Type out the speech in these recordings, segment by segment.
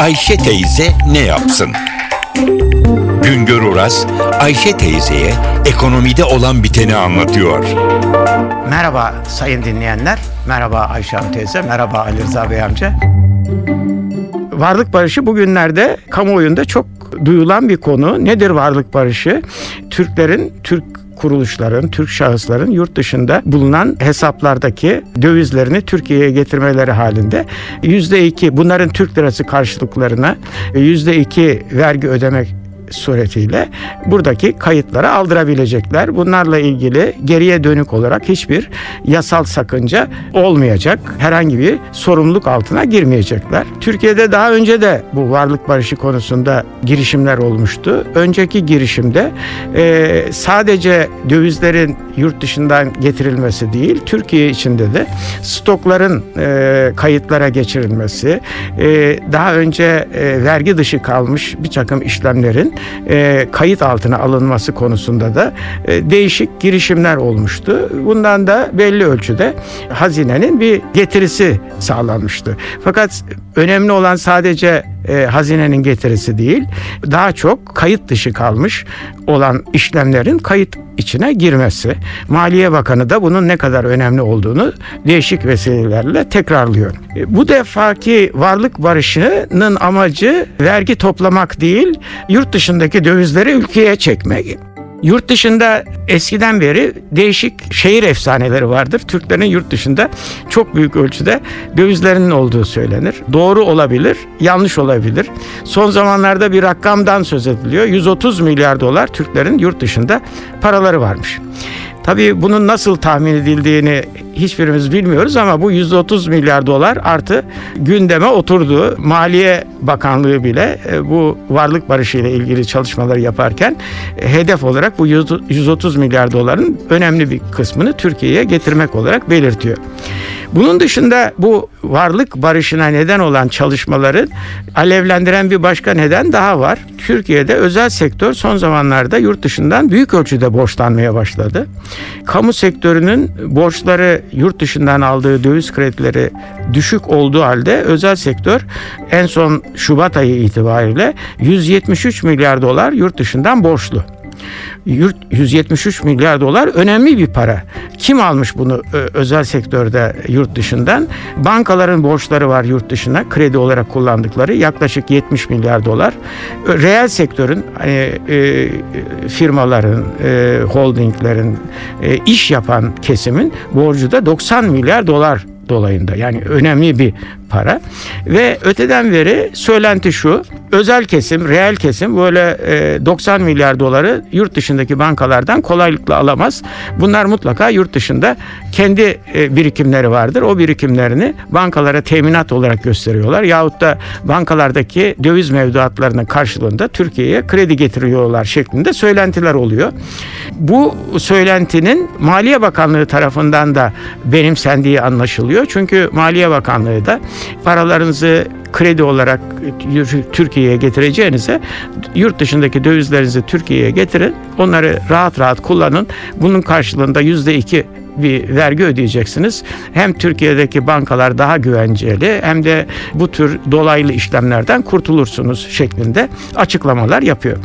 Ayşe teyze ne yapsın? Güngör Oras, Ayşe teyzeye ekonomide olan biteni anlatıyor. Merhaba sayın dinleyenler, merhaba Ayşe Hanım teyze, merhaba Ali Rıza Bey amca. Varlık barışı bugünlerde kamuoyunda çok duyulan bir konu. Nedir varlık barışı? Türklerin, Türk kuruluşların, Türk şahısların yurt dışında bulunan hesaplardaki dövizlerini Türkiye'ye getirmeleri halinde yüzde iki bunların Türk lirası karşılıklarına yüzde iki vergi ödemek suretiyle buradaki kayıtları aldırabilecekler. Bunlarla ilgili geriye dönük olarak hiçbir yasal sakınca olmayacak. Herhangi bir sorumluluk altına girmeyecekler. Türkiye'de daha önce de bu varlık barışı konusunda girişimler olmuştu. Önceki girişimde e, sadece dövizlerin yurt dışından getirilmesi değil, Türkiye içinde de stokların e, kayıtlara geçirilmesi, e, daha önce e, vergi dışı kalmış bir takım işlemlerin e, kayıt altına alınması konusunda da e, değişik girişimler olmuştu. Bundan da belli ölçüde hazinenin bir getirisi sağlanmıştı. Fakat önemli olan sadece e, hazinenin getirisi değil, daha çok kayıt dışı kalmış olan işlemlerin kayıt içine girmesi. Maliye Bakanı da bunun ne kadar önemli olduğunu değişik vesilelerle tekrarlıyor. E, bu defaki varlık barışının amacı vergi toplamak değil, yurt dışındaki dövizleri ülkeye çekmek. Yurt dışında eskiden beri değişik şehir efsaneleri vardır. Türklerin yurt dışında çok büyük ölçüde dövizlerinin olduğu söylenir. Doğru olabilir, yanlış olabilir. Son zamanlarda bir rakamdan söz ediliyor. 130 milyar dolar Türklerin yurt dışında paraları varmış. Tabii bunun nasıl tahmin edildiğini hiçbirimiz bilmiyoruz ama bu 130 milyar dolar artı gündeme oturdu. Maliye Bakanlığı bile e, bu varlık barışı ile ilgili çalışmaları yaparken e, hedef olarak bu 130 milyar doların önemli bir kısmını Türkiye'ye getirmek olarak belirtiyor. Bunun dışında bu varlık barışına neden olan çalışmaların alevlendiren bir başka neden daha var. Türkiye'de özel sektör son zamanlarda yurt dışından büyük ölçüde borçlanmaya başladı. Kamu sektörünün borçları yurt dışından aldığı döviz kredileri düşük olduğu halde özel sektör en son Şubat ayı itibariyle 173 milyar dolar yurt dışından borçlu. 173 milyar dolar önemli bir para. Kim almış bunu özel sektörde yurt dışından? Bankaların borçları var yurt dışına kredi olarak kullandıkları yaklaşık 70 milyar dolar. Reel sektörün hani, e, firmaların, e, holdinglerin, e, iş yapan kesimin borcu da 90 milyar dolar dolayında. Yani önemli bir para. Ve öteden beri söylenti şu. Özel kesim, reel kesim böyle 90 milyar doları yurt dışındaki bankalardan kolaylıkla alamaz. Bunlar mutlaka yurt dışında kendi birikimleri vardır. O birikimlerini bankalara teminat olarak gösteriyorlar. Yahut da bankalardaki döviz mevduatlarının karşılığında Türkiye'ye kredi getiriyorlar şeklinde söylentiler oluyor. Bu söylentinin Maliye Bakanlığı tarafından da benimsendiği anlaşılıyor. Çünkü Maliye Bakanlığı da paralarınızı kredi olarak Türkiye'ye getireceğinize yurt dışındaki dövizlerinizi Türkiye'ye getirin. Onları rahat rahat kullanın. Bunun karşılığında yüzde iki bir vergi ödeyeceksiniz. Hem Türkiye'deki bankalar daha güvenceli hem de bu tür dolaylı işlemlerden kurtulursunuz şeklinde açıklamalar yapıyor.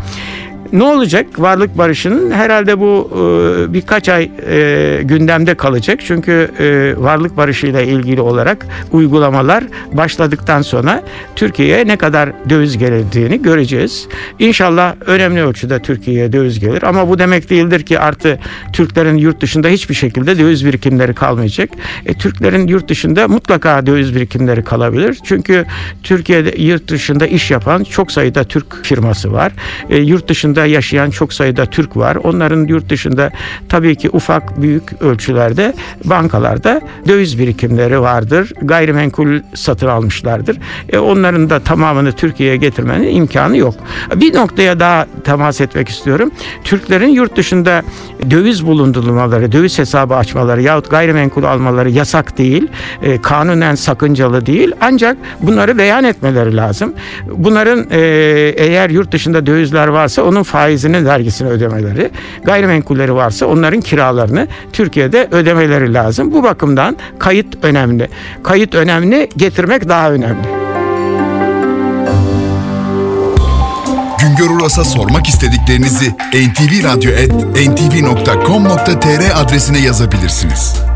Ne olacak? Varlık barışının herhalde bu e, birkaç ay e, gündemde kalacak. Çünkü e, varlık barışı ile ilgili olarak uygulamalar başladıktan sonra Türkiye'ye ne kadar döviz geldiğini göreceğiz. İnşallah önemli ölçüde Türkiye'ye döviz gelir ama bu demek değildir ki artı Türklerin yurt dışında hiçbir şekilde döviz birikimleri kalmayacak. E, Türklerin yurt dışında mutlaka döviz birikimleri kalabilir. Çünkü Türkiye'de yurt dışında iş yapan çok sayıda Türk firması var. E, yurt dışında yaşayan çok sayıda Türk var. Onların yurt dışında tabii ki ufak büyük ölçülerde bankalarda döviz birikimleri vardır. Gayrimenkul satın almışlardır. E onların da tamamını Türkiye'ye getirmenin imkanı yok. Bir noktaya daha temas etmek istiyorum. Türklerin yurt dışında döviz bulundurmaları, döviz hesabı açmaları yahut gayrimenkul almaları yasak değil. E, kanunen sakıncalı değil. Ancak bunları beyan etmeleri lazım. Bunların e, eğer yurt dışında dövizler varsa onun faizinin vergisini ödemeleri, gayrimenkulleri varsa onların kiralarını Türkiye'de ödemeleri lazım. Bu bakımdan kayıt önemli. Kayıt önemli, getirmek daha önemli. Güngör Uras'a sormak istediklerinizi ntvradio.ntv.com.tr adresine yazabilirsiniz.